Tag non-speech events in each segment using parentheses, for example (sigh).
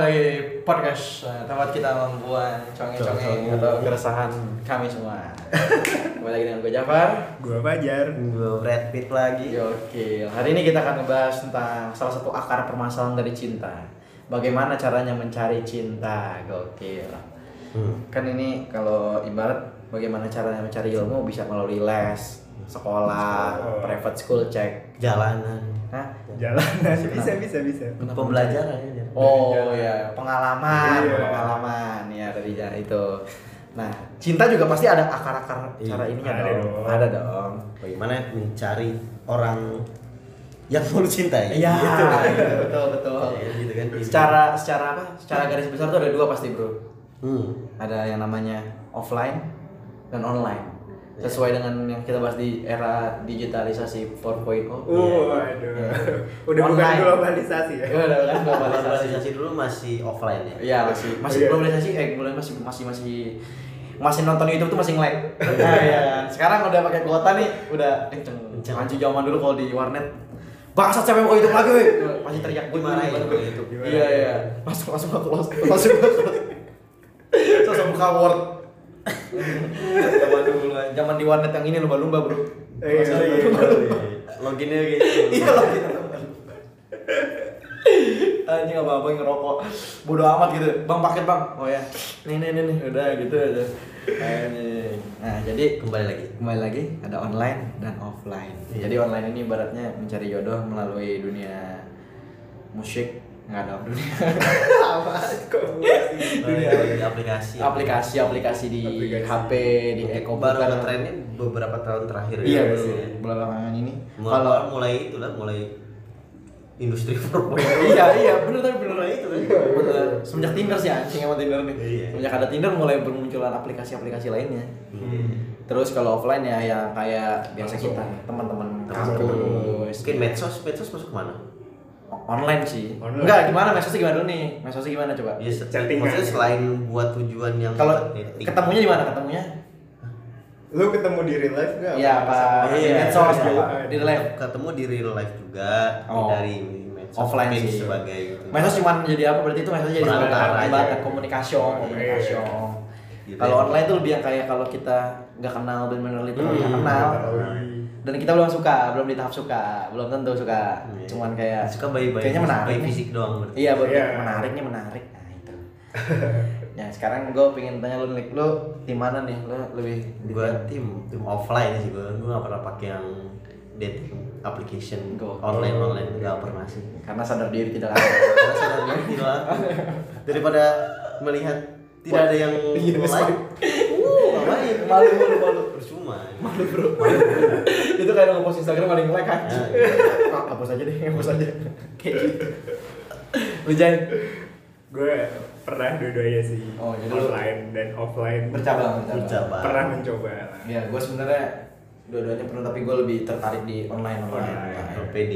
Dari podcast eh, tempat kita membuat conge-conge atau keresahan kami semua. (laughs) Kembali lagi dengan gue Jafar. Gua Fajar. Gue Brad Pitt lagi. Oke, hari ini kita akan ngebahas tentang salah satu akar permasalahan dari cinta. Bagaimana caranya mencari cinta? Gokil. Hmm. Kan ini kalau ibarat bagaimana caranya mencari ilmu bisa melalui les, sekolah, Sekolah. private school cek. Jalanan. Hah? Jalanan bisa bisa bisa. Pembelajaran ya. Oh ya, pengalaman, Iya. pengalaman ya dari ja- itu. Nah, cinta juga pasti ada akar-akar Iya, cara ininya ada dong. dong. Ada dong. Bagaimana mencari orang yang mau cintai? Iya, Gitu. betul betul. Ya, gitu kan. Secara secara apa? Secara garis besar tuh ada dua pasti, Bro. Hmm. Ada yang namanya offline dan online. Sesuai dengan yang kita bahas di era digitalisasi 4.0. Uh, aduh. Udah bukan Online. globalisasi ya. Ya udah kan Kalau (laughs) globalisasi. globalisasi dulu masih offline ya. Iya masih masih Iya. globalisasi eh globalisasi masih masih masih masih nonton YouTube tuh masih nge-lag. Nah, iya. Sekarang udah pakai kuota nih, udah kenceng. Anjing zaman dulu kalau di warnet Bangsat siapa yang mau YouTube lagi, weh? Pasti teriak gue gimana, kalau YouTube. Iya, iya. Langsung langsung ke close. Langsung ke close. Langsung buka Word. Zaman dulu, zaman di warnet yang ini lumba-lumba, Bro. Eh, Masih iya, lumba-lumba. Loginnya gitu. Iya gitu. Anjing apa apa ngerokok. Bodoh amat gitu. Bang paket bang. Oh ya. Nih nih nih nih. Udah gitu aja. Nah jadi Kembali lagi. kembali lagi ada online dan offline. Iya. Jadi online ini ibaratnya mencari jodoh melalui dunia musik nggak ada dunia (laughs) Apa? Kok? Dunia. Di aplikasi. aplikasi aplikasi di Aplikasi. HP di Baru komputer trennya beberapa tahun terakhir iya ya. belakangan ini Mulai, kalau mulai itu lah, mulai industri (laughs) 4.0. iya iya bener tapi bener itu kan. bener semenjak Tinder sih anjing sama Tinder nih Iya. semenjak ada Tinder mulai bermunculan aplikasi-aplikasi lainnya Hmm. terus kalau offline ya yang kayak biasa kita teman-teman kampus Mungkin medsos, medsos masuk ke mana? Online sih Online. enggak gimana medsosnya gimana dulu nih medsosnya gimana coba Ya, Chattingan. maksudnya selain buat tujuan yang kalau ketemunya di mana ketemunya Lu ketemu di real life enggak? Iya, apa di Iya, medsos iya. di live ketemu di real life juga Oh. dari medsos Offline sih. sebagai gitu. Medsos cuma jadi apa berarti itu medsos jadi jembatan komunikasi komunikasi iya. Kalau ya. online tuh lebih yang kayak kalau kita nggak kenal benar-benar itu Hmm, nggak kenal Tahu. Dan kita belum suka belum di tahap suka belum tentu suka Iya. cuman kayak suka bayi-bayi kayaknya menarik bayi nih. fisik doang berarti. iya buat Iya. menariknya menarik nah itu ya (laughs) sekarang gue pengen tanya lu nih lu tim mana nih lu lebih Gua tim tim offline sih gua. Gua gak pernah pakai yang dating application Gokil. online online gak pernah sih. karena sadar diri tidak (laughs) ada Karena sadar diri tidak laku. daripada melihat tidak ada yang (laughs) Iya, like. Ngapain? malu malu malu Percuma. malu bro (laughs) itu kayak nge-post Instagram ada yang like kan Ya, iya. (laughs) Ah, hapus aja deh hapus aja kayak (laughs) gitu lu Gue pernah dua-duanya sih. Oh, jadi online dan offline. bercabang bercabang Bercabang. Pernah mencoba. ya gue sebenarnya dua-duanya pernah tapi gue lebih tertarik di online online Online. Atau PD.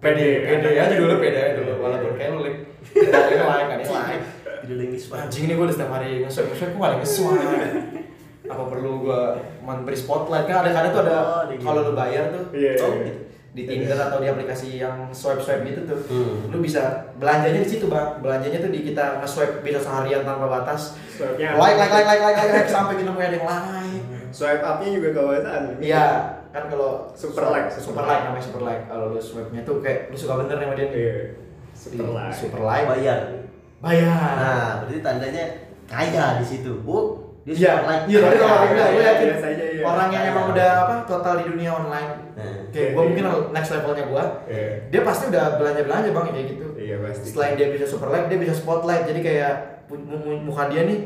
pede pede aja dulu pede aja dulu walaupun kayak lu like yang like yang like Tidak lagi swipe. anjing nih gue udah setiap hari nge-swipe nge-swipe gue paling nge-swipe apa perlu gue memberi spotlight kan ada kadang tuh ada Oh, gitu. kalau lu bayar tuh Iya, oh, iya. gitu. di Tinder atau di aplikasi yang swipe swipe gitu tuh Hmm. lu bisa belanjanya di situ bang belanjanya tuh di kita nge-swipe bisa seharian tanpa batas Swipe-nya like like like like like like, like sampai kita ada yang like Swipe up-nya juga kawasan. Iya, kan kalau Super like, super like namanya super like. Kalau lu swipe-nya tuh kayak lu suka bener nih sama dia. Iya. Super like. Super like. Bayar. Bayar. Nah, berarti tandanya kaya di situ. Oh, dia Iya, super like. iya, tapi kalau enggak, gue iya, yakin iya. orang yang emang udah apa total di dunia online. Nah, Kayak gue mungkin next levelnya gue, Iya. dia pasti udah belanja belanja bang kayak gitu. Iya pasti. Selain dia bisa super like, dia bisa spotlight. Jadi kayak muka dia nih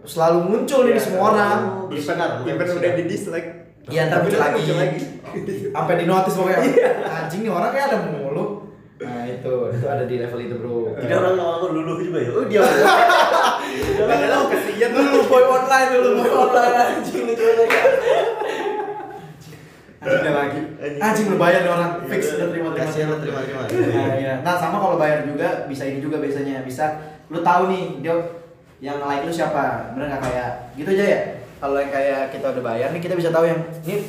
selalu muncul nih di Iya. semua orang. Oh, Even, bersinar, even udah di dislike. Iya, ntar muncul lagi. Sampai di notice pokoknya. Iya. Anjing nih orang kayak ada mulu. Nah itu, itu ada di level itu bro. Jadi orang ngomong luluh juga ya. Oh, dia. (laughs) Padahal kesian. Dulu boy online dulu boy online anjing lu coba lagi? anjing. Lu bayar nih orang. Fix udah terima terima. Kasihan lu terima terima. Nah, iya. nah sama kalau bayar juga bisa ini juga biasanya. Bisa lu tahu nih dia yang like lu siapa. Bener nggak kayak gitu aja ya? Kalau yang kayak kita udah bayar nih kita bisa tahu yang ini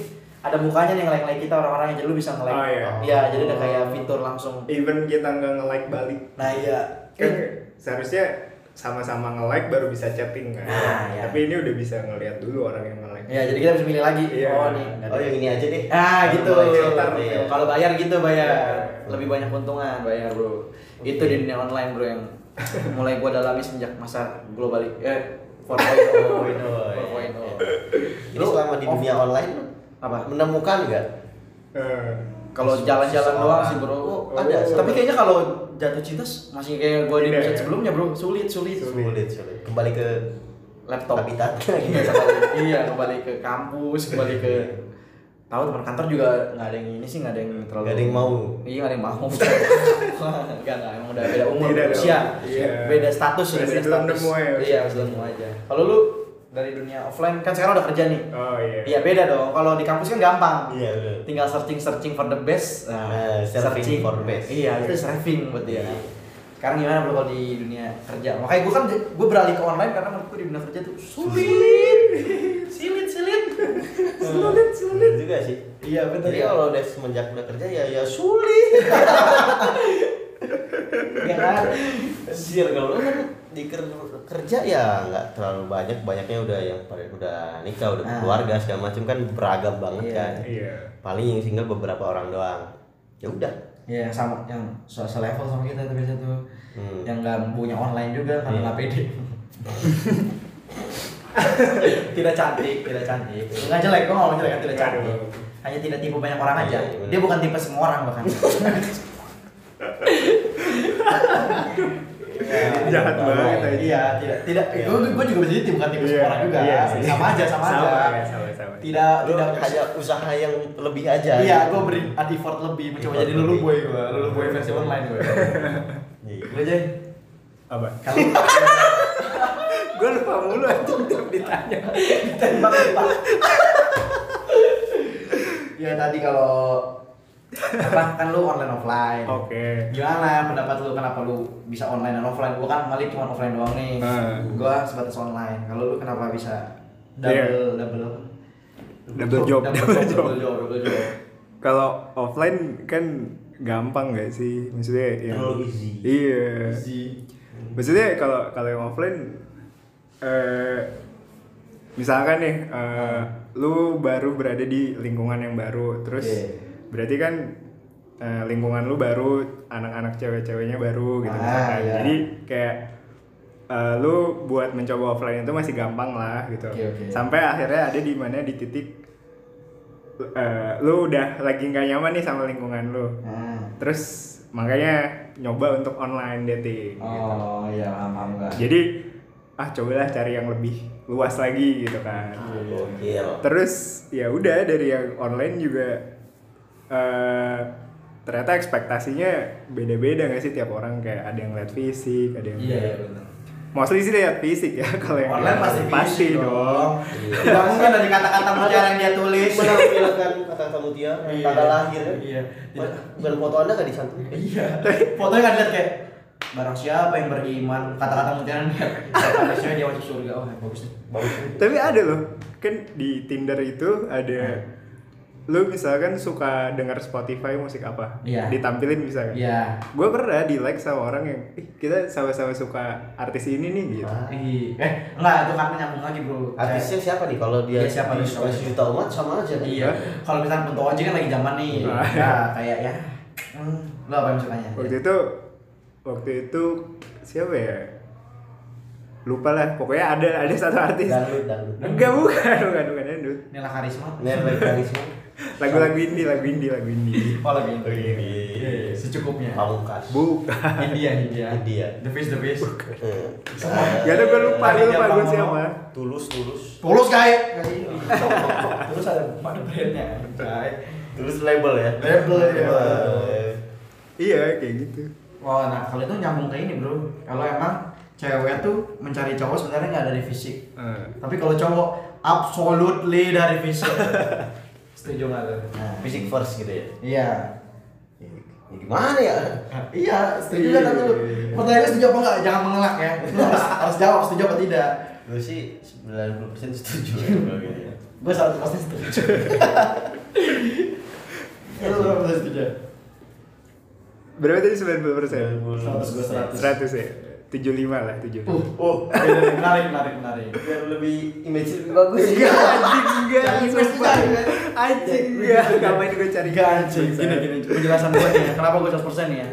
ada mukanya nih yang like like kita orang-orang jadi lu bisa nge like Oh, iya. iya jadi ada kayak fitur langsung. Even kita nggak nge-like balik. nah iya. Kan seharusnya sama-sama nge-like baru bisa chatting kan. Ah, iya. Tapi ini udah bisa ngeliat dulu orang yang nge-like. Ya, jadi kita bisa milih lagi. Iya. Oh, nih. Oh yang ini aja deh. Ah, gitu. Filter, iya. Kalau bayar gitu bayar. Iya. Lebih banyak keuntungan bayar, Bro. Itu di dunia online, Bro, yang (laughs) mulai gua dalami sejak masa global eh 4.0. 4.0. Ini selama di dunia online Apa? menemukan nggak? Eh, Kalau jalan-jalan doang sih, Bro. Oh, ada. Oh. Tapi kayaknya kalau jatuh cinta masih kayak gua di Tidak, episode ya? sebelumnya, Bro. Sulit, sulit. Sulit, sulit. Kembali ke Laptop. habitat. (laughs) iya, kembali, iya, kembali ke kampus, kembali ke tahu teman kantor juga nggak ada yang ini sih nggak ada yang terlalu Nggak ada yang mau. iya nggak ada yang mau (laughs) nggak nggak emang udah beda umur Beda beda usia. Iya. beda status beda belum status ya. iya belum aja kalau lu dari dunia offline. Kan sekarang udah kerja nih. Oh iya. iya beda dong. Kalau di kampus kan gampang. Iya, bener. tinggal searching searching for the best. Nah, surfing for the best. iya itu surfing buat dia. Iya. sekarang gimana bro kalau di dunia kerja? Makanya gue kan gue beralih ke online karena menurut gue di dunia kerja tuh sulit. Sulit. Sulit sulit. Sulit juga sih. iya betul. Jadi ya kalau udah semenjak udah kerja ya ya sulit. (laughs) ya kan? Anjir kalau lu kan di ker- kerja ya nggak terlalu banyak, banyaknya udah yang pada udah nikah, udah Ah. keluarga segala macam kan beragam banget Iya. kan. Iya. Paling yang single beberapa orang doang. Ya udah. Iya yang sama yang se level sama kita tuh biasa tuh Hmm. yang nggak punya online juga karena Iya. nggak pede (laughs) tidak cantik tidak cantik nggak jelek gue ngomong jelek tidak cantik hanya tidak tipe banyak orang aja Iya, iya, dia bukan tipe semua orang bahkan (laughs) Jahat banget aja. iya tidak tidak Iya. gue gue juga bisa jadi bukan tipe semua Iya, orang juga iya sih. sama aja sama, Sama, aja ya, sama, sama. tidak Lu tidak hanya usaha yang lebih aja. iya gitu. gue beri effort lebih mencoba jadi lulu lebih. boy gue lulu boy versi online gue Iya. lu aja Apa? kalau (laughs) Gue lupa mulu anjing tiap ditanya. tembak tembak ya tadi kalau apa kan lu online offline Oke. gimana pendapat lu kenapa lu bisa online dan offline gua kan malik cuma offline doang nih Hmm. gua sebatas online kalau lu kenapa bisa double double apa? Double job, double, (laughs) double job, job. double job double job Kalau offline kan gampang gak sih? Maksudnya yang Terlalu easy. Iya. Easy. Maksudnya kalau kalau yang offline eh misalkan nih eh, lu baru berada di lingkungan yang baru, terus Iya. Berarti kan eh, lingkungan lu baru, anak-anak cewek-ceweknya baru gitu Ah, misalkan. iya. Jadi kayak eh, lu buat mencoba offline itu masih gampang lah gitu. Oke, oke. Sampai akhirnya ada di mana di titik eh, lu udah lagi nggak nyaman nih sama lingkungan lu. nah. Terus makanya nyoba untuk online dating gitu. oh iya paham paham Jadi ah cobalah cari yang lebih luas lagi gitu kan. Gokil. Terus ya udah dari yang online juga eh ternyata ekspektasinya beda-beda nggak sih tiap orang kayak ada yang lihat fisik, ada yang iya iya benar mostly sih lihat fisik ya (laughs) kalau yang online pasti pasti fisik dong. Iya. tidak mungkin dari kata-kata (laughs) mutiara yang dia tulis menampilkan kata-kata mutiara, Iya. tanggal lahir kan? Iya. Bukan foto anda kan disantumin? Iya. Fotonya kan lihat kayak barang siapa yang beriman kata-kata mutiara lihat kata siapa dia masuk surga oh bagus nih Bagus. Tapi ada loh, kan di Tinder itu ada lu misalkan suka denger Spotify musik apa, Iya. ditampilin misalkan. iya Gue pernah di like sama orang yang, ih kita sama-sama suka artis ini nih gitu. Ah. Ih, eh enggak itu kan nyambung lagi bro Artisnya siapa nih? Kalau dia Iya, siapa nih? di juta umat sama aja iya kalau misalnya Kunto Oji kan lagi zaman nih Ah. ya kayak ya hmm, lo apa yang sukanya Waktu itu, waktu itu siapa ya? Lupa lah, pokoknya ada ada satu artis. Dangdut, dangdut. Enggak bukan, bukan bukan dangdut. Nila Karisma Never karisma. Lagu-lagu indie, lagu indie, lagu indie. oh lagi itu Iya. Iya, secukupnya Pamungkas. Bukan. India India India. the face the face Eh, Gak tau gue lupa, gue lupa gue siapa. Tulus, tulus. tulus guys tulus ada ada brandnya guys Tulus label ya. Label, iya. Eh, Iya, kayak gitu. Oh, nah kalau itu nyambung ke ini bro. Kalau emang cewek tuh mencari cowok sebenarnya nggak dari fisik. Eh. Tapi kalau cowok absolutely dari fisik. (laughs) Setuju nggak tuh? Nah, Fisik first gitu ya. Iya. Ya, gimana ya? Iya, setuju nggak tapi lu? Pertanyaannya setuju apa nggak? Jangan mengelak ya. (laughs) Harus, harus jawab setuju apa tidak. Gue sih 90% setuju (laughs) ya gitu ya. Gue selalu pasti setuju. (laughs) Lu berapa persen setuju? Berapa tadi 90 persen? 100 gue 100. 100 ya? 75 lah, 75 Uh, oh, menarik, menarik, menarik. biar lebih image lebih bagus Enggak, anjing enggak, sumpah. Anjing enggak, ngapain gue cari Tiga anjing. Gini, gini, penjelasan gue nih ya. Kenapa gue 100% nih ya?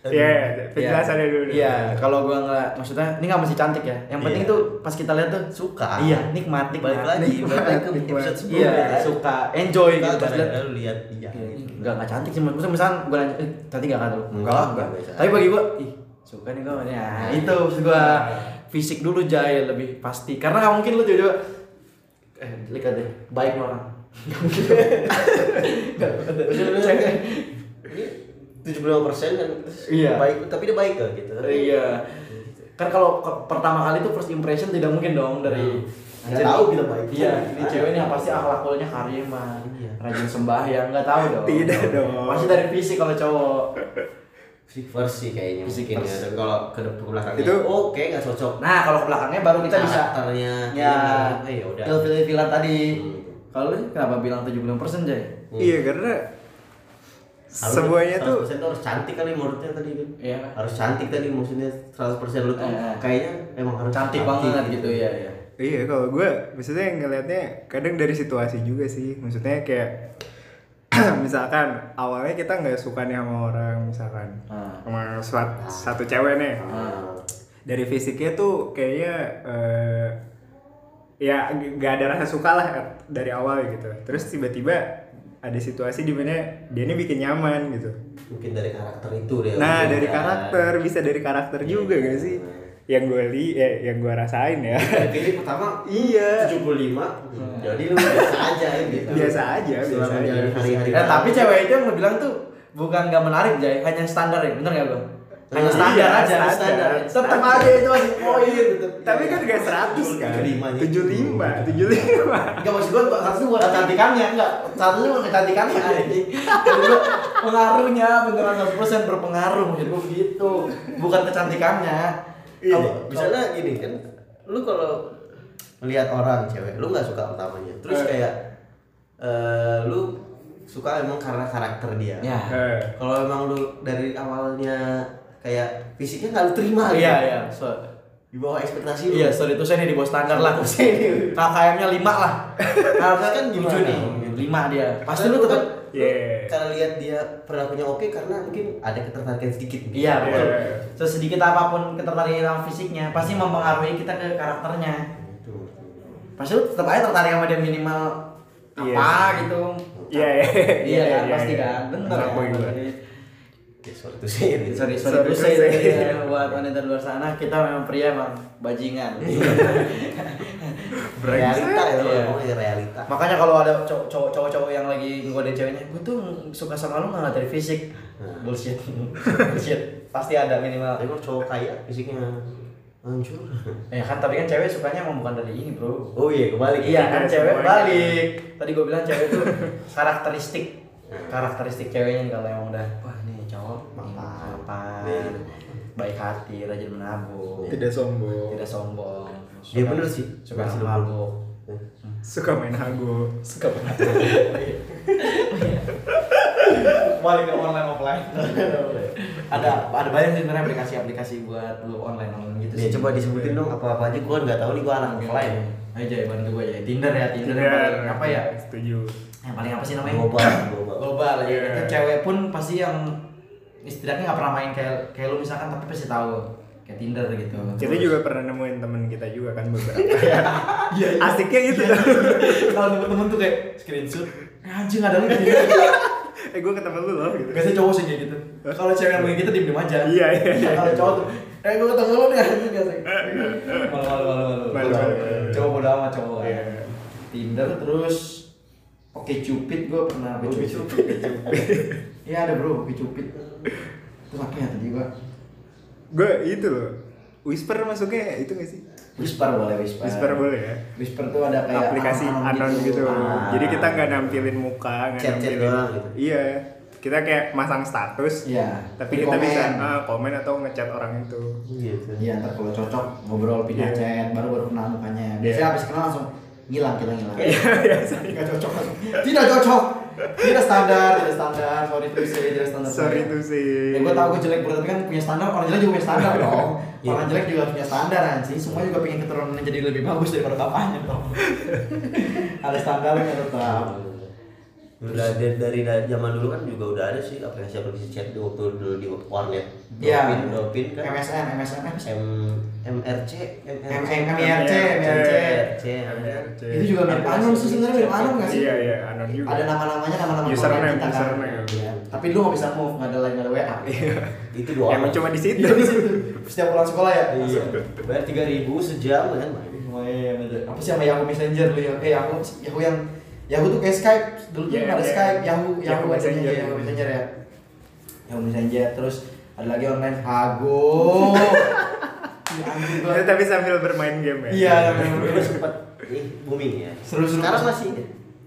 Iya, penjelasannya dulu. Iya, kalau gue nggak, maksudnya ini nggak mesti cantik ya. Yang penting Iya. tuh pas kita lihat tuh suka Iya, nikmat, nikmat. balik lagi balik lagi ke episode sebelumnya Iya, suka, enjoy gitu pas lihat. lalu lihat iya Enggak, enggak cantik sih. Maksudnya misalnya gue nanya, eh, cantik gak kan lu? Enggak, enggak, biasa. Tapi bagi gue, ih, suka nih gue. Ya, itu maksud gue fisik dulu Jay lebih pasti. Karena mungkin lu tiba-tiba eh lihat deh, baik orang. Tujuh puluh persen kan Iya. baik tapi dia baik gak gitu Iya. Kan kalau pertama kali tuh first impression tidak mungkin dong dari Nggak tahu kita baik. Iya, ini cewek ini pasti akhlaknya karimah, Iya. rajin sembahyang, nggak tahu dong. Tidak dong. Pasti dari fisik kalau cowok. Fisik sih kayaknya Fisik ya. Dan kalau ke depan ke belakangnya Itu- oke nggak cocok Nah, kalau ke belakangnya baru kita bisa karakternya ya eh, ya udah feel-feel tadi. Hmm. Kalau kenapa bilang 76% Jay? Iya, karena Harus- semuanya tuh 100% tuh harus cantik kali menurutnya tadi kan Iya. harus cantik tadi maksudnya 100% lu tuh Eh, kayaknya emang harus Cantik banget gitu ya, ya. Iya kalau gue maksudnya ngelihatnya kadang dari situasi juga sih maksudnya kayak (clears throat) misalkan awalnya kita nggak suka nih sama orang misalkan Ah. sama suat- satu cewek nih Ah. dari fisiknya tuh kayaknya eh, ya nggak ada rasa suka lah dari awal gitu terus tiba-tiba ada situasi di mana dia ini bikin nyaman gitu mungkin dari karakter itu dia nah dari kan. karakter bisa dari karakter juga gak sih yang gue li eh, yang gue rasain ya Jadi pertama iya 75 jadi lu biasa aja ya gitu biasa aja biasa aja hari-hari Eh, tapi cewek itu yang bilang tuh bukan gak menarik Jay, hanya standar ya, bener gak bro? Hanya Nah, standar iya, aja, standar. Tetap Standar. aja itu masih poin gitu. tapi kan gak 100 kan 75 nya. 75 75 Enggak maksud gua satu bukan kecantikannya, enggak. Satu itu bukan kecantikannya gua (laughs) pengaruhnya beneran 100% berpengaruh maksud gua gitu. Bukan kecantikannya. Iya, Kalau misalnya gini kan, lu kalau melihat orang cewek, lu nggak suka pertamanya, terus Eh. kayak eh lu suka emang karena karakter dia. ya. Eh, Kalau emang lu dari awalnya kayak fisiknya nggak lu terima, gitu. Iya, iya. So, di bawah ekspektasi lu. Iya, sorry itu saya nih di bawah standar lah. KKM-nya 5 lah. Harusnya kan Gimana? nih. 5 dia. Pasti Karena lu tetap kan, Iya. Karena lihat dia perilakunya oke karena mungkin ada ketertarikan sedikit. Iya betul. Iya. Sesedikit apa pun ketertarikan sama fisiknya pasti mempengaruhi kita ke karakternya. Itu. Pasti lu tetap aja tertarik sama dia minimal Iya. apa gitu. Iya, iya. Iya kan iya, pasti kan. Bener gue. Ya, sorry to say it. Sorry, Sorry sorry, ya, buat wanita luar sana kita memang pria emang bajingan. (laughs) realita ya, Iya. ngomongnya realita. Makanya kalau ada cow- cowok- cowok-cowok yang lagi nggodain ceweknya, gue tuh suka sama lu nggak dari fisik. Nah. Bullshit, (laughs) bullshit. Pasti ada minimal. Tapi kalau cowok kaya fisiknya hancur. Ya kan, tapi kan cewek sukanya emang bukan dari ini bro. Oh iya, kembali. Iya kan Iya, cewek balik. Tadi gue bilang cewek tuh (laughs) karakteristik karakteristik ceweknya kalau emang udah wah cowok Mapan. mapan, baik hati, rajin menabung, Tidak sombong. tidak sombong. Iya, bener sih. Suka Bener sih, mabuk. Suka main hago. Suka balik (laughs) ke online offline. (laughs) ada ada banyak sih sebenarnya aplikasi-aplikasi buat lu online online gitu Ya coba disebutin dong apa-apa aja gua nggak tahu nih gua anak offline. Aja ya bantu gue ya. Tinder ya, Tinder, yang paling apa ya? Setuju. Yang paling apa sih namanya? Global, global. global ya Iya. itu cewek pun pasti yang istilahnya nggak pernah main kayak kayak lu misalkan tapi pasti tahu kayak Tinder gitu Kita juga pernah nemuin temen kita juga kan beberapa. (laughs) iya Asiknya gitu. kalau temen-temen tuh kayak screenshot "Eh, anjing ada lu di Tinder." (laughs) eh gue ketemu lu loh gitu. biasanya cowok sih kayak gitu kalau cewek yang kita diem diem aja Iya, iya. kalau cowok tuh eh gue ketemu lu nih anjing gak (laughs) sih malu malu malu malu cowok bodo amat cowok kan. Iya. Tinder terus Oke Cupid gue pernah Oke Cupid. Iya ada bro Oke Cupid Terus apa ya tadi gue Gue itu loh. Whisper masuknya itu gak sih? Whisper boleh Whisper. Whisper boleh ya. Whisper tuh ada kayak aplikasi anon gitu. Ah. Jadi kita nggak nampilin muka, nggak nampilin. doang gitu. Iya. Kita kayak masang status. Iya. Tapi Di kita komen. bisa ah, komen atau ngechat orang itu. Gitu. Iya ntar kalau cocok ngobrol pindah Iya. chat baru baru kenal mukanya. Biasanya Iya. habis kenal langsung ngilang kita ngilang. Iya, (laughs) biasa. Tidak cocok langsung. Tidak cocok. Tidak standar, tidak standar. Sorry to say, tidak standar. Sorry to say. Ya gue tau gue jelek bro, tapi kan punya standar, orang jelek juga punya standar dong (laughs) Iya. Orang jelek juga punya standar anjing, semua juga pengen keturunannya jadi lebih bagus daripada bapaknya dong (laughs) Ada standarnya tetap Udah dari, dari dari zaman dulu kan juga udah ada sih aplikasi-aplikasi chat di waktu dulu di warnet. Iya. Dolphin, Dolphin kan. MSN, MSN? M MRC, MRC. MRC, MIRC. Itu juga mirip Anon sih sebenarnya mirip Anon nggak sih? Iya, iya, Anon juga. Ada nama-namanya, nama-nama Username, keluarga kita kan. username. Iya. Tapi lu nggak bisa move, nggak ada line, nggak ada WA Itu dua Emang cuma di situ. Iya di situ. Setiap pulang sekolah ya. Iya. Bayar tiga ribu sejam kan. Main aja. Apa sih sama Yahoo Messenger lu ya? Eh Yahoo, Yahoo yang Yahoo tuh kayak Skype. Dulu tuh Iya, ada iya. Skype, Yahoo, Yahoo Yahoo Messenger, Messenger. Yahoo Messenger ya. Yahoo Messenger. Terus ada lagi online Hago. Itu (laughs) tapi sambil bermain game ya. Iya, Dulu sempat booming ya. Seru-seru. Sekarang masih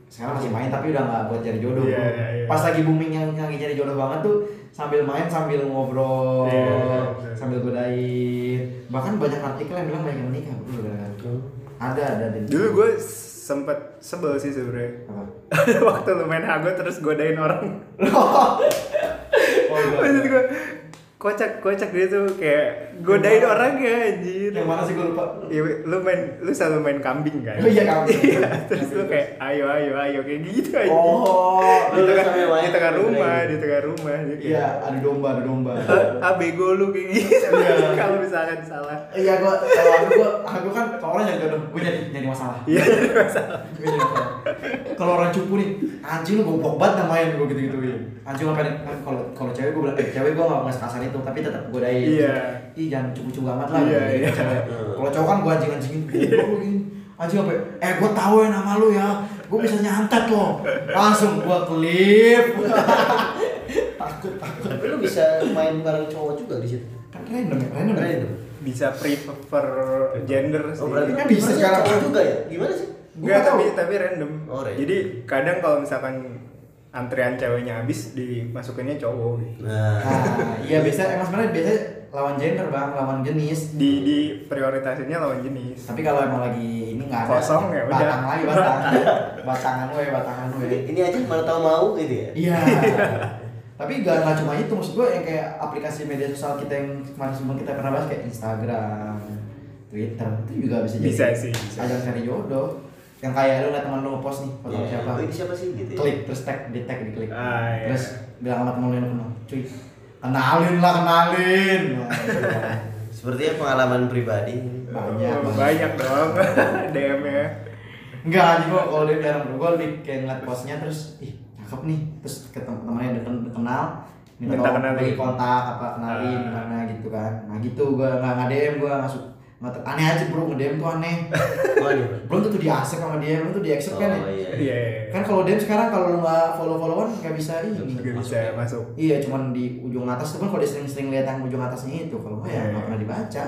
sekarang masih main tapi udah nggak buat cari jodoh bro. iya, iya. pas lagi booming yang lagi cari jodoh banget tuh sambil main sambil ngobrol Iya, iya, iya. sambil godain bahkan banyak artikel yang bilang banyak yang menikah bro gara-gara. ada ada ada Dulu gue sempet sebel sih sebenernya. (laughs) Waktu lu main Hago terus godain orang. (laughs) oh, enggak. Maksud gue kocak kocak gitu kayak godain orang ya anjir. yang mana sih gue lupa Iya, lu main lu selalu main kambing kan? Oh, iya, kambing. (laughs) Iya, terus lu kayak ayo ayo ayo kayak gitu aja. oh di tengah, di tengah rumah, di tengah rumah. Kayak, iya ada domba ada domba "Ah, bego lu kayak gitu. Iya. (laughs) Kalau misalkan salah. iya gue kalau aku gue aku kan kalau orang nyari jodoh gue nyari nyari masalah Iya, jadi masalah. Kalau orang cupu nih anjing lu goblok banget namain gue gitu gituin anjing apa nih kan kalau kalau cewek gue bilang eh, cewek gue nggak sekasar itu tapi tetap godain Iya. ih jangan cupu-cupu amat lah Iya, gitu, iya. cewek. kalau cowok kan gue anjing anjingin goblok (laughs) lu gini anjing apa ya? eh gue tahu ya nama lu ya gue bisa nyantet loh langsung gue klip (laughs) takut takut Tapi lu bisa main bareng cowok juga di situ. kan random ya random ya? Random. Bisa prefer gender sih. Oh berarti Kan bisa sekarang. cowok juga ya? Gimana sih? Enggak, nggak tapi tapi random. Oh, random. Jadi kadang kalau misalkan antrian ceweknya habis dimasukinnya cowok gitu. Nah, nah (laughs) iya biasa emang sebenarnya biasa lawan gender bang lawan jenis Di di prioritasinnya lawan jenis. Tapi kalau emang lagi ini nggak ada Kosong ya udah. batang lagi batang. (laughs) batangan gue, batangan gue. ini, ini aja mana tahu mau gitu ya? Iya. (laughs) Tapi gak, nggak cuma itu maksud gue yang kayak aplikasi media sosial kita yang kemarin sebelum kita pernah bahas kayak Instagram, Twitter itu juga bisa jadi Bisa sih, bisa. ajang cari jodoh. Yang kayak lu liat teman lu ngepost nih foto Iya. siapa, Oh, ini siapa sih gitu ya? klik terus tag di tag di klik, Ah, iya. terus bilang sama temen lu yang kenal, cuy kenalin lah kenalin. (laughs) Nah, itu kan. Sepertinya pengalaman pribadi. Banyak, Oh, banyak dong (laughs) DM-nya. Enggak, jadi gua kalau dia jarang gua lebih kayak ngeliat postnya terus ih cakep nih, terus ketemu temannya udah ken- kenal, minta Minta kenalin. bagi kontak apa kenalin Ah. gimana gitu kan, nah gitu gua nggak nggak DM gua masuk nggak ter- aneh aja bro nge DM tuh aneh, (laughs) Waduh. belum tentu di accept sama dia, belum tuh di accept kan ya, Oh iya. Iya. kan kalau DM sekarang kalau lu nggak follow followan nggak bisa ini, Juga bisa masuk. iya cuman di ujung atas tuh kan kalau dia sering-sering lihat yang ujung atasnya itu, kalau gua ya Iya, nggak iya. pernah dibaca,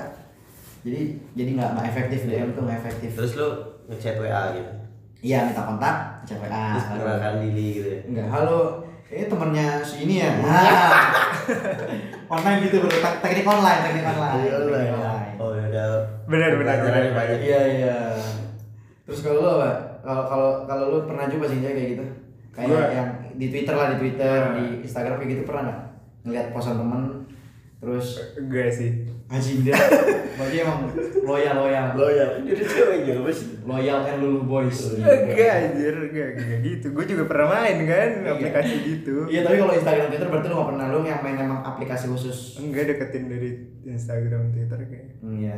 jadi jadi nggak nggak efektif DM tuh nggak efektif. Terus lu ngechat WA gitu. Iya minta kontak, chat WA. Terus mengenalkan diri gitu ya. Enggak, halo. Eh temennya si ini ya. (laughs) Nah. (laughs) online gitu bro, Tek- teknik online, teknik online. teknik online. Udah. Benar, benar, banyak. Iya iya. Terus kalau lo apa? Kalau kalau kalau lu pernah juga sih kayak gitu? Kayak Gua- yang di Twitter lah, di Twitter, di Instagram kayak gitu pernah nggak? Ngeliat posan temen, terus Enggak sih. anjing dia, berarti emang loyal loyal, Lo ya, dia cewek juga pasti. loyal and lulu boys. Enggak anjir, enggak, enggak gitu. Gue juga pernah main kan aplikasi gitu. Iya tapi kalau Instagram Twitter berarti lu gak pernah lu yang main emang aplikasi khusus. Enggak deketin dari Instagram, Twitter kayak. Hmm, Iya.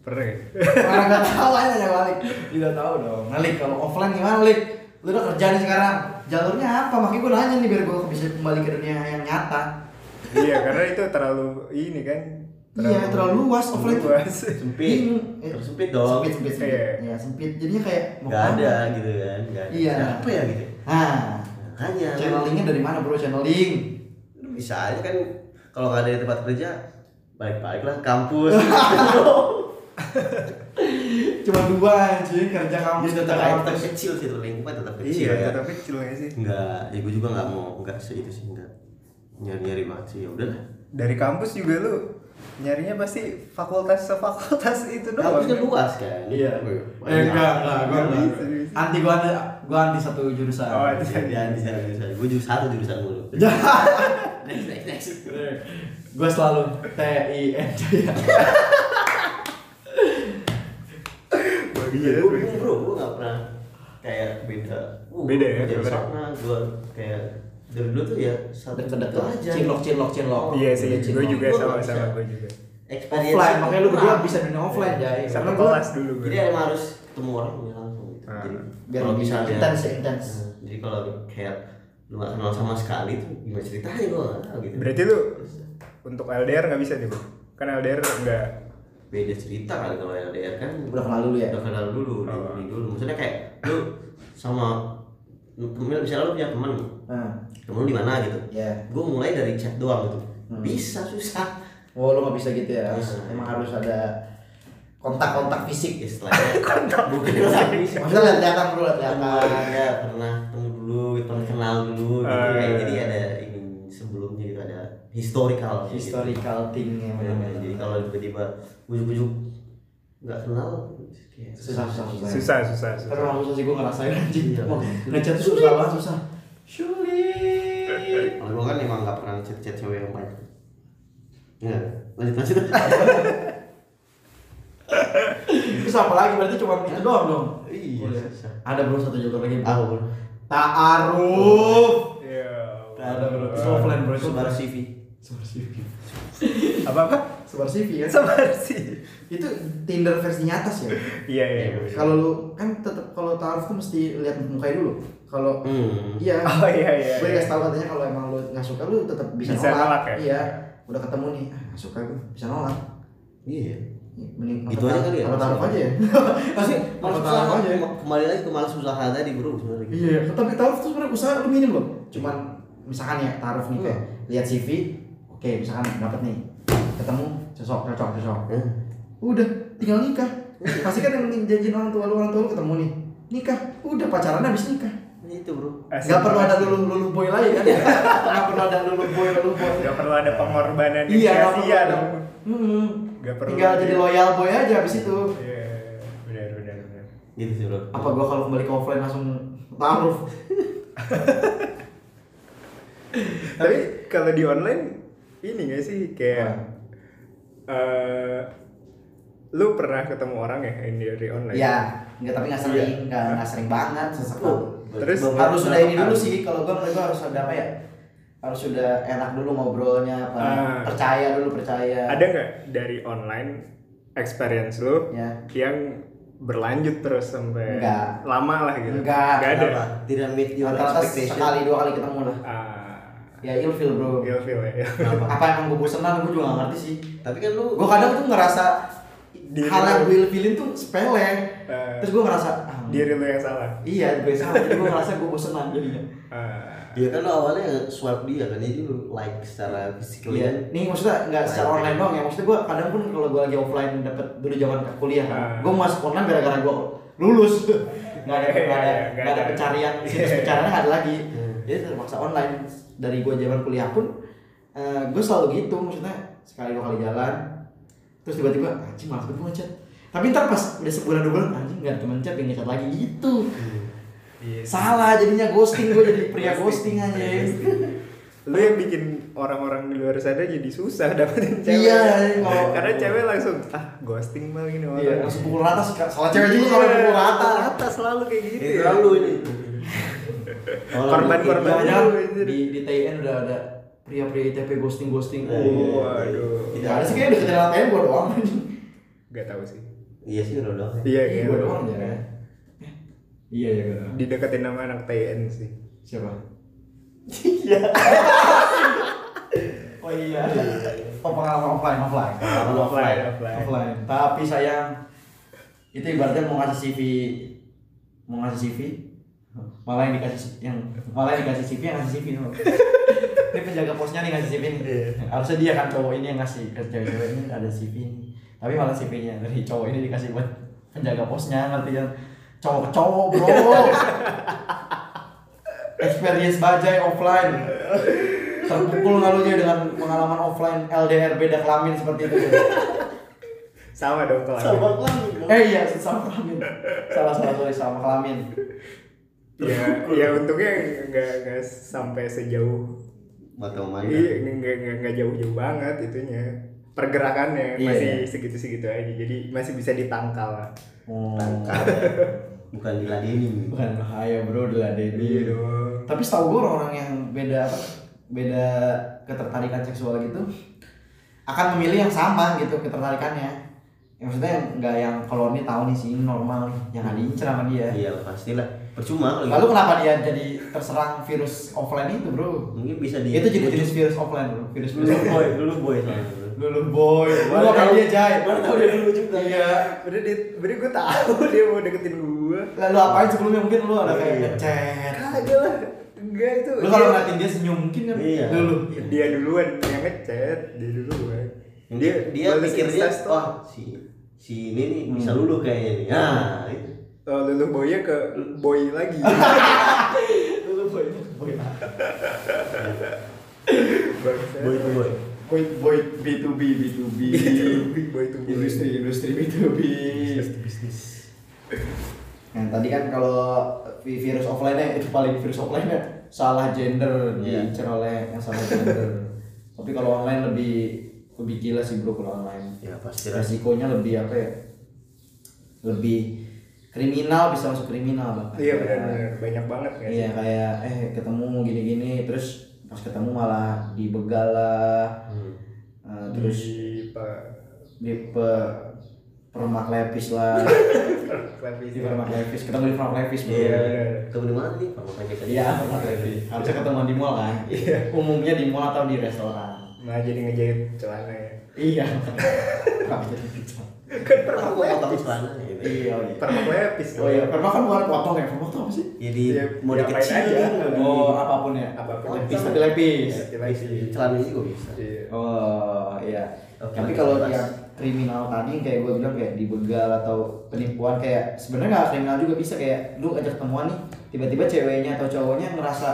Pernah ya? Orang nggak tahu aja ya balik. Tidak tahu dong. Nalik kalau offline gimana Lik? Lu udah kerja nih sekarang. Jalurnya apa? Makanya gue nanya nih biar gue bisa kembali ke dunia yang nyata. Iya, karena itu terlalu ini kan. Iya, terlalu luas offline tuh. luas. Sempit. Bingung. Eh, Tersempit dong. Sempit, sempit, sempit. Iya. Ya, sempit. Jadinya kayak mau Gak ke mana? ada gitu kan. Gak ada. Iya. Siapa ya gitu. Nah, Hanya. channelingnya dari mana bro? Channeling. Bisa aja kan kalau nggak ada di tempat kerja balik-balik lah kampus. (laughs) Cuma dua anjing kerja kampus kerja tetap tetap kecil sih tuh lingkungan tetap kecil Iya, ya. tetap kecil nggak sih? Enggak, ya gue juga nggak mau enggak segitu sih enggak nyari-nyari banget sih ya udahlah. Dari kampus juga lu nyarinya pasti fakultas sefakultas itu doang. Kampus kan luas kan. Iya. Eh enggak, enggak, gua Nggak enggak. Anti gua ada Gua anti satu jurusan. Oh, itu. Jangan di sana jurusan. Gue jurusan satu jurusan mulu. (laughs) next next next. Gua selalu T I N Jaya. Iya, gue bingung bro, gue gak pernah kayak beda. Uh, Beda ya, sana gue kayak dari dulu tuh ya satu Deket-deket aja. Cinlok cinlok cinlok. Iya sih, Cinlok. gue juga Gua sama sama gue juga. Experience Offline, makanya lu berdua bisa dunia offline Jay. Sama Karena gua kelas dulu gue. Jadi emang harus ketemu orang ya langsung gitu. Ah. Jadi biar kalau misalnya intens ya, intens. Nah, jadi kalau kayak lu gak kenal sama sekali tuh gimana ceritanya gue gak gitu. Berarti lu untuk LDR nggak bisa nih bro? Kan LDR nggak. beda cerita kan kalau LDR kan Udah kenal dulu ya? udah kenal dulu Oh. dulu maksudnya kayak lu sama misalnya lu punya teman Nah, temen lu di mana gitu ya. gue mulai dari chat doang gitu Hmm. bisa susah Oh, lu nggak bisa gitu ya? Hmm. Emang harus ada kontak-kontak fisik. istilahnya bukan tapi Maksudnya lihat-lihatan bro, lihat-lihatan. ya pernah ketemu dulu pernah kenal dulu gitu Eh. kayak jadi ada ini sebelumnya gitu ada historical gitu. Historical thing yang Ya, benar-benar. jadi kalau tiba-tiba ujuk-ujuk nggak kenal Susah, susah, susah. Susah susah Tapi susah. sih gue ngerasain anjing. Iya. Ngechat tuh susah banget susah. Sulit. Kalau gue kan emang gak pernah chat-chat cewek yang banyak. Ya, lanjut lanjut. Terus apa lagi berarti cuma itu doang dong. Iya. Ada bro satu juga lagi. Ah, bro. Ta'aruf. Iya. Ada bro. Itu offline bro. Itu Sebar CV. Sebar CV. Apa apa? Sebar CV ya. Sabar sih. Itu Tinder versi atas ya. Iya iya. iya. Kalau lu kan tetap kalau ta'aruf tuh mesti lihat mukanya dulu. Kalau Hmm. iya. Oh iya iya. Gue iya. dikasih tahu katanya kalau emang lu nggak suka lu tetap bisa, Bisa nolak ya? Iya. Udah ketemu nih, ah, nggak suka gue bisa nolak. Iya. Mending Gitu aja kali ya? Apa taruh aja ya? (laughs) Pasti malas taruh usaha aja? Kembali lagi ke malas usaha tadi bro sebenarnya. gitu. Iya, tapi taruh tuh sebenarnya usaha lu minim loh. Cuman misalkan ya taruh nih kayak lihat CV, oke misalkan dapat nih ketemu cocok cocok cocok. Hmm. Udah tinggal nikah. Pasti kan yang janjiin orang tua lu orang tua lu ketemu nih nikah. Udah pacaran habis nikah. Itu bro. Asik Gak perlu ada lulu lulu boy lagi kan? Gak perlu ada lulu boy lulu boy. Gak perlu ada pengorbanan yang Iya, nggak sia-sia perlu. dong. Hmm. Gak perlu. Tinggal jadi loyal boy aja habis itu. Iya, benar benar benar. Gitu sih bro. Apa gua kalau kembali ke offline langsung taruh? Tapi kalau di online ini gak sih kayak eh lu pernah ketemu orang ya yang dari online? Iya, enggak tapi nggak sering, nggak nggak sering banget sesekali. Terus harus sudah ini dulu sih kalau gua menurut gua harus ada apa ya? Harus sudah enak dulu ngobrolnya apa? Ah. Percaya dulu percaya. Ada nggak dari online experience lu Ya. yang berlanjut terus sampai Enggak. lama lah gitu? Enggak, Nggak ada. Tidak meet your Rata-rata expectation. sekali dua kali ketemu lah. Ah, Ya ilfil bro. ilfil ya. Kenapa? (laughs) Apa emang gua bosenan gua juga nggak ngerti sih. Tapi kan lu Gua kadang tuh ngerasa Diri hal yang gue ilfilin tuh sepele. Eh, Terus gua ngerasa ah, diri lu yang salah. Iya, gue salah. Jadi gua ngerasa gua bosenan jadinya. Ah, Dia kan lu awalnya swipe dia kan jadi lu like secara physically Iya, nih maksudnya nggak secara online doang ya. Maksudnya gua kadang pun kalau gua lagi offline dapet dulu zaman kuliah kan. Ah. Gua masuk online gara-gara gua lulus. Nggak ada Iya, nggak ada iya, nggak ada nggak ada. pencarian situs pencariannya nggak ada lagi. Hmm. Jadi terpaksa online. Dari gua zaman kuliah pun eh gue selalu gitu maksudnya sekali dua kali jalan terus tiba-tiba anjing malas banget ngechat tapi ntar pas udah sebulan dua bulan anjing nggak ada teman chat pengen ngechat lagi gitu iya. salah jadinya ghosting gue jadi pria ghosting aja Lu yang bikin orang-orang di luar sana jadi susah dapetin cewek. Iya, kalau- (laughs) Karena cewek langsung ah ghosting malah ini orang. iya langsung pukul rata salah cewek juga kalau Iya, pukul rata rata selalu kayak gitu. Itu ya. lalu ini. Korban-korban. Jangan-jangan Aduh, anjir. di di TIN udah ada pria-pria ITP ghosting ghosting. Nah, iya. Waduh. Tidak ada sih kayaknya deketin anak TIN gua doang. Gak tahu sih. Iya sih udah udah. Iya, Iya, iya. gua doang ya. Iya iya gua. Dideketin nama anak TN sih. Siapa? Iya. (laughs) Oh iya. Oh pengalaman offline offline. Pengalaman offline, offline. Offline. Tapi sayang itu ibaratnya mau ngasih CV mau ngasih CV malah yang dikasih yang malah yang dikasih CV yang ngasih CV dulu. (laughs) ini penjaga posnya nih ngasih CV nih. Harusnya dia kan cowok ini yang ngasih ke cewek-cewek ini ada CV nih. Tapi malah CV-nya dari cowok ini dikasih buat penjaga posnya ngerti kan? Cowok ke cowok bro. (laughs) Experience bajai offline. Terpukul ngalunya dengan pengalaman offline LDR beda kelamin seperti itu. Sama dong kalau. Sama kelamin. Eh iya sama kelamin. Salah salah sorry sama kelamin. Ya (laughs) ya untungnya nggak nggak sampai sejauh Batu main. iya nggak nggak nggak jauh-jauh banget itunya pergerakannya Iya. masih segitu-segitu aja jadi masih bisa ditangkal lah Oh. Tangkap. (laughs) Bukan diladenin. Bukan bahaya bro, iya diladenin. dong Tapi setahu gue orang-orang yang beda apa, beda ketertarikan seksual gitu akan memilih yang sama gitu ketertarikannya. Ya, maksudnya yang nggak yang kalau ini tahu nih sih ini normal nih, yang nggak diincer sama dia. Iya pastilah. Percuma kalau Lalu gitu. kenapa dia jadi terserang virus offline itu bro? mungkin bisa di Itu jadi jenis virus offline bro, virus virus dulu boy, dulu boy soalnya. Lulu boy, lu tahu- dia jay? baru tahu dia dulu juga. Iya. Bener dia, bener gue tahu (laughs) dia mau deketin gue. Lalu apain sebelumnya mungkin lu ada kayak Iya. ngechat. Kagak lah, enggak itu. Lu kalau dia- ngeliatin dia senyum mungkin kan Iya. dulu. dia duluan yang ngechat, dia duluan. Dia dia balas pikirnya Insta oh si si ini nih bisa luluh kayaknya nih. Nah, itu. Oh, lulu boynya ke boy lagi. (laughs) Lulu boy, boy. Boy itu boy. Boy, boy B2B, B2B. boy to boy. industri, industri B2B. bisnis. Yang tadi kan kalau vi- virus offline-nya itu paling virus offline-nya salah gender Iya. diincer oleh yang salah gender. (laughs) Tapi kalau online lebih lebih gila sih bro kalau online. Ya pasti. Resikonya lebih apa ya? Lebih kriminal bisa masuk kriminal bahkan. Iya benar-benar banyak banget sih? Iya kayak eh ketemu gini-gini terus pas ketemu malah dibegal lah. Hmm. Eh, terus di pak di pe, permak lepis lah. (laughs) di permak lepis ketemu di permak lepis bro. Iya. Ketemu di mana nih? Pakai tadi. Iya, permak lepis. Harusnya ketemu di mall kan. Iya. Umumnya di mall atau di restoran. Nah jadi ngejahit celana ya. Iya. (laughs) Kenapa jadi? Kan Aku mau potong celana gitu. Iya, oh iya. permak. Oh iya, permak kan bukan potong ya. Permak tuh apa sih? Jadi Iya, mau dikecilin aja. nggak Oh, apa pun ya. Apa pun. Lepis tapi lepis. Lepis. celana juga bisa. Iya. Oh iya. Tapi kalau yang kriminal tadi kayak gue bilang kayak dibegal atau penipuan kayak sebenarnya nggak kriminal juga bisa kayak lu ajak ketemuan nih tiba-tiba ceweknya atau cowoknya ngerasa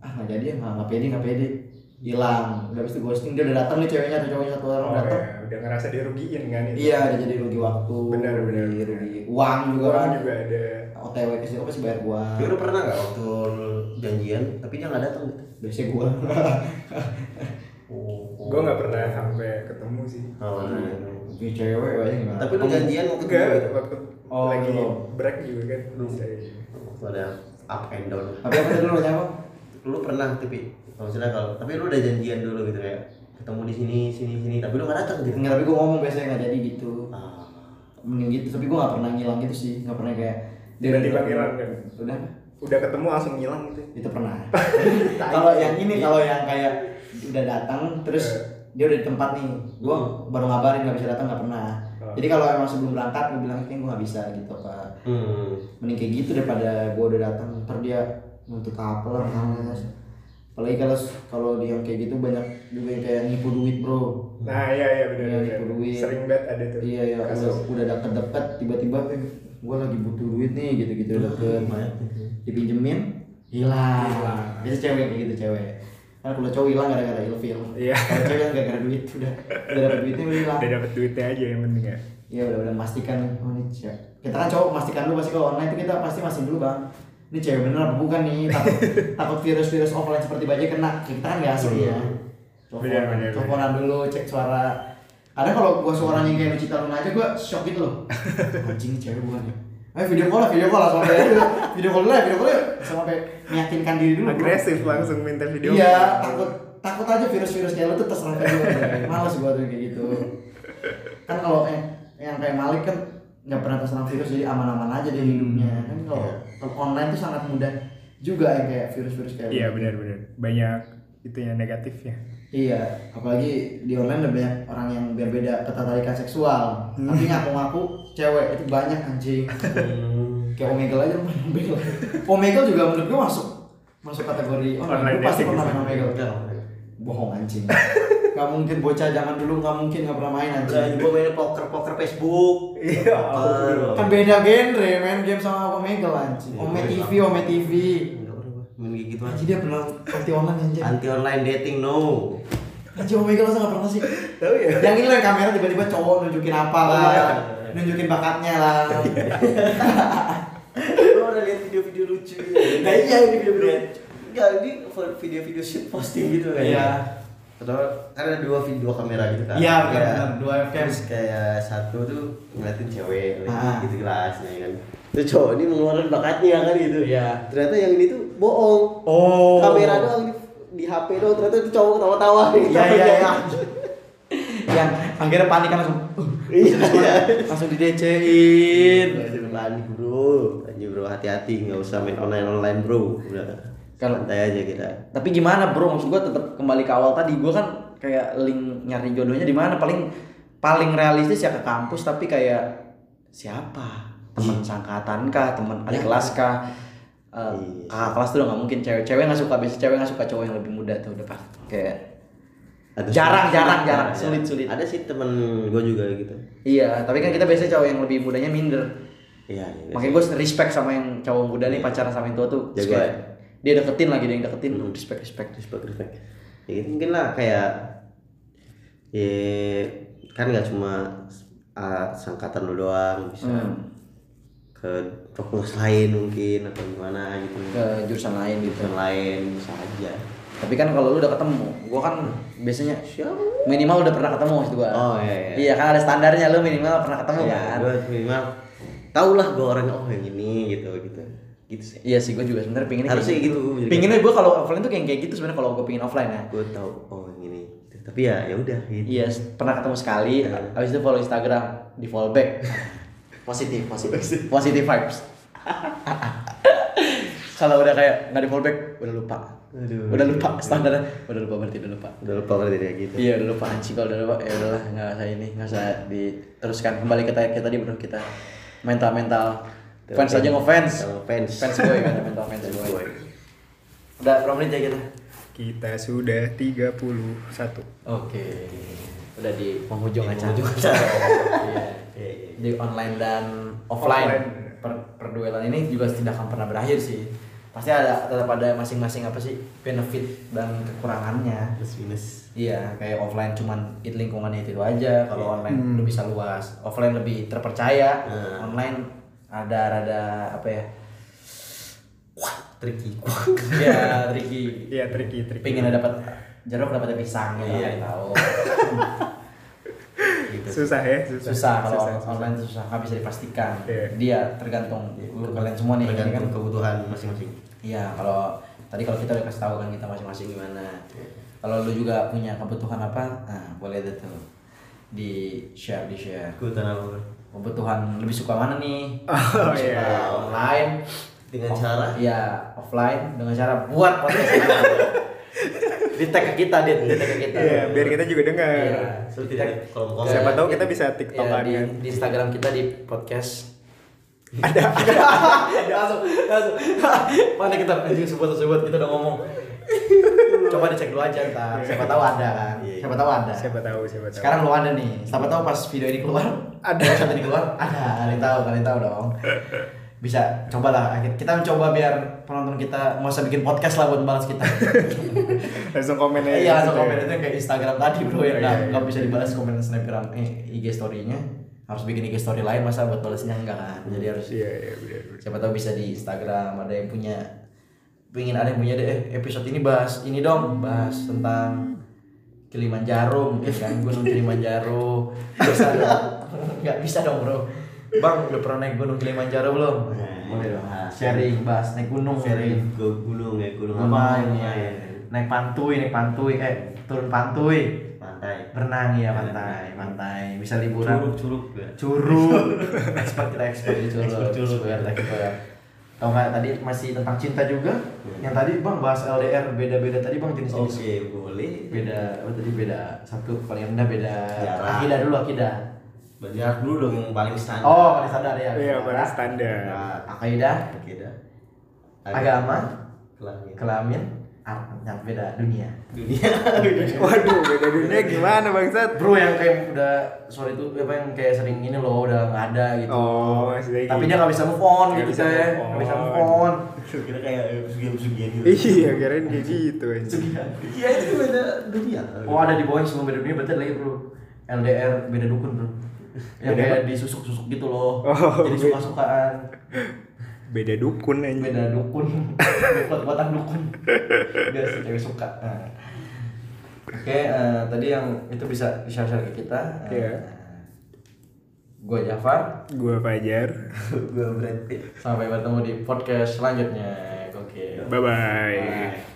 ah nggak jadi nggak nggak pede nggak pede hilang udah itu ghosting dia udah datang nih ceweknya atau cowoknya satu orang Oh, datang ya. udah ngerasa dirugiin kan itu. iya dia jadi rugi waktu Benar, benar, rugi, benar. rugi uang juga Orang kan juga ada. OTW ke situ pasti bayar uang Tapi lu pernah nggak waktu janjian tapi dia nggak datang gitu? biasanya gua (laughs) Oh, Gue nggak pernah sampai ketemu sih. Oh, nah. Di cewek aja gimana Tapi lu janjian mau ketemu Enggak, gitu? waktu Oh, lagi belum. break juga kan. Belum. Bisa. Waktu ada up and down. tapi apa tadi lu apa Lu pernah tapi kalau misalnya kalau tapi lu udah janjian dulu gitu kayak ketemu di sini sini sini tapi lu nggak datang gitu. Nggak, tapi gua ngomong biasanya nggak jadi gitu Ah. mending gitu tapi gue gak pernah ngilang gitu sih gak pernah kayak Tiba-tiba ngilang kan? udah Udah ketemu langsung ngilang gitu. itu pernah (laughs) (laughs) kalau yang ini kalau yang kayak udah datang terus dia udah di tempat nih gue baru ngabarin nggak bisa datang nggak pernah Oh. jadi kalau emang sebelum berangkat gue bilang kayak gue nggak bisa gitu apa Hmm. mending kayak gitu daripada gue udah datang ntar dia nuntut apa lah males apalagi kalau kalau dia yang kayak gitu banyak juga yang kayak nipu duit bro Nah iya iya benar Iya, benar. nipu duit. Sering banget ada tuh. iya ya udah, kasus. udah deket-deket tiba-tiba eh, gue lagi butuh duit nih gitu-gitu deket Banyak. dipinjemin hilang Hilang. biasa cewek kayak gitu cewek kan kalau cowok hilang gara-gara ilfil Iya. kalau cewek kan gara-gara duit udah udah dapet duitnya udah hilang Udah dapet duitnya aja yang penting ya. iya udah udah memastikan nih oh ini cewek kita kan cowok memastikan dulu pasti kalau online itu kita pasti masih dulu bang ini cewek bener apa bukan nih (laughs) takut takut virus-virus offline seperti bajai kena kita kan nggak asli ya teleponan dulu cek suara kadang kalau gua suaranya kayak Lucita Luna aja gua shock gitu loh (laughs) anjing cewek bukan ya Ayo video call lah, video call lah sampai video call ya, video call ya sampai meyakinkan diri dulu. bro. Agresif langsung minta video. Iya, takut takut aja virus-virus kayak lu tuh terserang ke gue. Males gua tuh kayak gitu. Kan kalau eh, yang kayak Malik kan nggak pernah terserang virus jadi aman-aman aja dia hidupnya. Kan kalau Iya. kalau online tuh sangat mudah juga yang kayak virus-virus kayak Iya gitu. benar benar. Banyak itu yang negatif ya. Iya, apalagi di online ada banyak orang yang berbeda ketertarikan seksual, tapi ngaku-ngaku cewek itu banyak anjing. Hmm. (laughs) Kayak Omegle aja Omegle. Omegle juga menurut gua masuk masuk kategori online. Online pasti pernah main. Omegle. Bohong anjing. (laughs) Gak mungkin bocah zaman dulu gak mungkin gak pernah main Udah anjing. juga main poker poker Facebook. Iya. Kan beda genre main game sama Omegle anjing. Iya, Ome. TV, Ome TV. Main kayak gitu aja. Dia pernah anti online anjing. Anti online dating no. Anjing Omegle masa gak pernah sih? Tahu ya? Yang ini lah kamera tiba-tiba cowok nunjukin apa lah, Iya. nunjukin bakatnya lah. (laughs) Lu pernah lihat video-video lucu gitu. Nah, iya, ini video-video. Enggak, ini video-video shoot posting gitu kan. Iya. Atau kan ada dua video kamera gitu kan. Iya, benar-benar, dua cam. Terus kayak satu tuh ngeliatin cewek lagi Ah. gitu kelasnya kan. Itu cowok ini mengeluarkan bakatnya kan gitu. Iya. Ternyata yang ini tuh bohong. Oh. Kamera doang di, di HP doang ternyata itu cowok ketawa-tawa gitu. Iya iya iya. yang akhirnya panik kan langsung uh, Iya, iya. langsung di DC-in. Jangan panik bro, aja bro hati-hati nggak usah main online online bro. Udah Kalau- santai aja kita. Tapi gimana bro? Maksud gua tetap kembali ke awal tadi. Gua kan kayak link nyari jodohnya di mana? Paling paling realistis ya ke kampus. Tapi kayak siapa? Teman sangkatan kah? Teman adik kelas kah? Iya. kakak kelas tuh udah nggak mungkin cewek cewek nggak suka biasa cewek nggak suka cowok yang lebih muda tuh udah pasti kayak Ada Jarang, sulit, jarang, jarang. ya. Sulit, sulit. Ada sih temen gue juga gitu. iya tapi kan kita biasanya cowok yang lebih mudanya minder Iya. iya. makanya gue respect sama yang cowok muda nih pacaran sama yang tua tuh ya? Dia deketin lagi dia yang deketin Hmm. respect respect respect respect. Ya gitu mungkin lah kayak ya kan nggak cuma ah, sangkatan lu doang bisa Hmm. ke fakultas lain mungkin atau gimana gitu. ke jurusan lain gitu Jurusan lain bisa aja. tapi kan kalau lu udah ketemu gue kan biasanya minimal udah pernah ketemu maksud gue Oh, iya, iya. iya kan ada standarnya lu minimal pernah ketemu Iya, kan gue minimal tau lah gue orangnya oh yang ini gitu gitu gitu sih. iya sih gue juga sebenarnya pinginnya Harusnya kayak gitu. Jadi pinginnya gue kalau offline tuh kayak kayak gitu sebenarnya kalau gue pingin offline ya gue tahu oh yang ini gitu. tapi ya ya udah gitu Iya, pernah ketemu sekali. Iya. Habis itu follow Instagram, di follow back. positif, positif. positif vibes. Kalau udah kayak nggak di follow back, udah lupa. Aduh. Udah lupa standarnya. Udah lupa berarti udah lupa. udah lupa berarti dia gitu Iya udah lupa anjing kalau udah lupa ya udahlah nggak usah ini nggak usah diteruskan kembali ke kita tadi bro kita mental mental fans aja ngefans. fans. fans boy kan mental fans boy. udah berapa menit ya kita? Kita sudah 31. oke. Udah di penghujung acara. penghujung acara. (laughs) Iya Iya, di online dan offline, Offline. Per, perduelan ini juga tidak akan pernah berakhir sih. Pasti ada tetap ada masing-masing apa sih benefit dan kekurangannya. Plus minus. Iya kayak offline cuman it lingkungannya itu aja. Kalau online Hmm. lu bisa luas offline lebih terpercaya. Hmm. online ada rada apa ya tricky (laughs) ya tricky Iya, tricky, tricky. pengen dapat jeruk dapatnya pisang gitu Iya. tahu (laughs) gitu Susah ya, susah. susah kalau Susah, susah. online susah nggak bisa dipastikan Iya. dia tergantung lu kalian semua nih ini kan tergantung kebutuhan masing-masing iya kalau tadi kalau kita udah kasih tahu kan kita masing-masing gimana kalau lu juga punya kebutuhan apa nah boleh deh tuh di share di share kebutuhan apa? Kebutuhan lebih suka mana nih (laughs) Oh, Lebih suka iya. online Dengan Off- cara? iya offline dengan cara buat podcast (laughs) di tag ke kita di, di tag ke kita Iya, biar kita juga dengar. Iya. So, tidak kolom komen. Siapa tahu kita bisa tiktokan Iya, di, kan. di Instagram kita di podcast Ada (laughs) langsung langsung mana kita anjing sebut sebut kita udah ngomong coba dicek dulu aja ntar siapa tahu ada kan Iya. siapa tahu ada siapa tahu, siapa tahu. sekarang lu ada nih siapa tahu pas video ini keluar Ada. episode ini keluar ada kalian tahu kalian tahu dong bisa cobalah kita mencoba biar penonton kita mau usah bikin podcast lah buat balas kita (laughs) langsung komen aja. iya langsung gitu komen ya. itu yang kayak Instagram tadi bro ya Iya, nggak iya, nggak iya. bisa dibalas komen snapgram eh IG story-nya harus bikin IG story lain masa buat balasnya enggak kan jadi harus Iya, iya, benar. siapa tahu bisa di Instagram ada yang punya pengen ada yang punya deh eh, episode ini bahas ini dong bahas tentang Kilimanjaro mungkin kan gunung Kilimanjaro (laughs) bisa dong (laughs) nggak bisa dong bro. Bang udah pernah naik gunung Kilimanjaro belum? Nah, boleh dong. Iya. sharing bahas naik gunung sharing ke gunung ya gunung. Apa ini? ya? Naik pantuy naik pantuy eh turun pantuy pantai. Berenang ya pantai pantai. Bisa liburan. Curug curug ya curug. (laughs) Expert kita expert di curug. Expert curug, ya. Tau nggak tadi masih tentang cinta juga. Yang tadi bang bahas LDR beda-beda tadi bang jenis jenis oke boleh. Beda apa tadi beda? Satu paling rendah beda akidah dulu akidah Jarak dulu dong yang paling standar. Oh paling standar ya. Iya, paling standar. akidah oke dah agama. Kelamin. Kelamin. Ah, yang beda dunia. Dunia. (laughs) Waduh, beda dunia gimana bangsat? bro yang kayak udah sorry itu apa yang kayak sering ini loh udah nggak ada gitu. Oh, tapi gitu. dia nggak bisa move on gitu bisa saya move nggak bisa on. move on. (laughs) Kira kayak pesugihan-pesugihan gitu. Iya, kirain kayak gitu (laughs) anjing. iya itu beda dunia. Oh ada di bawahnya sebelum beda dunia berarti lagi bro. LDR beda dukun bro Yang kayak disusuk-susuk gitu loh. Oh, Jadi suka-sukaan. Beda dukun aja beda dukun. Buat buatan dukun. Biar si cewek suka. Nah. oke eh, tadi yang itu bisa di share share ke kita. Iya. gue Jafar. Gue Fajar. (laughs) Gue berhenti sampai bertemu di podcast selanjutnya. Oke. Bye bye Bye.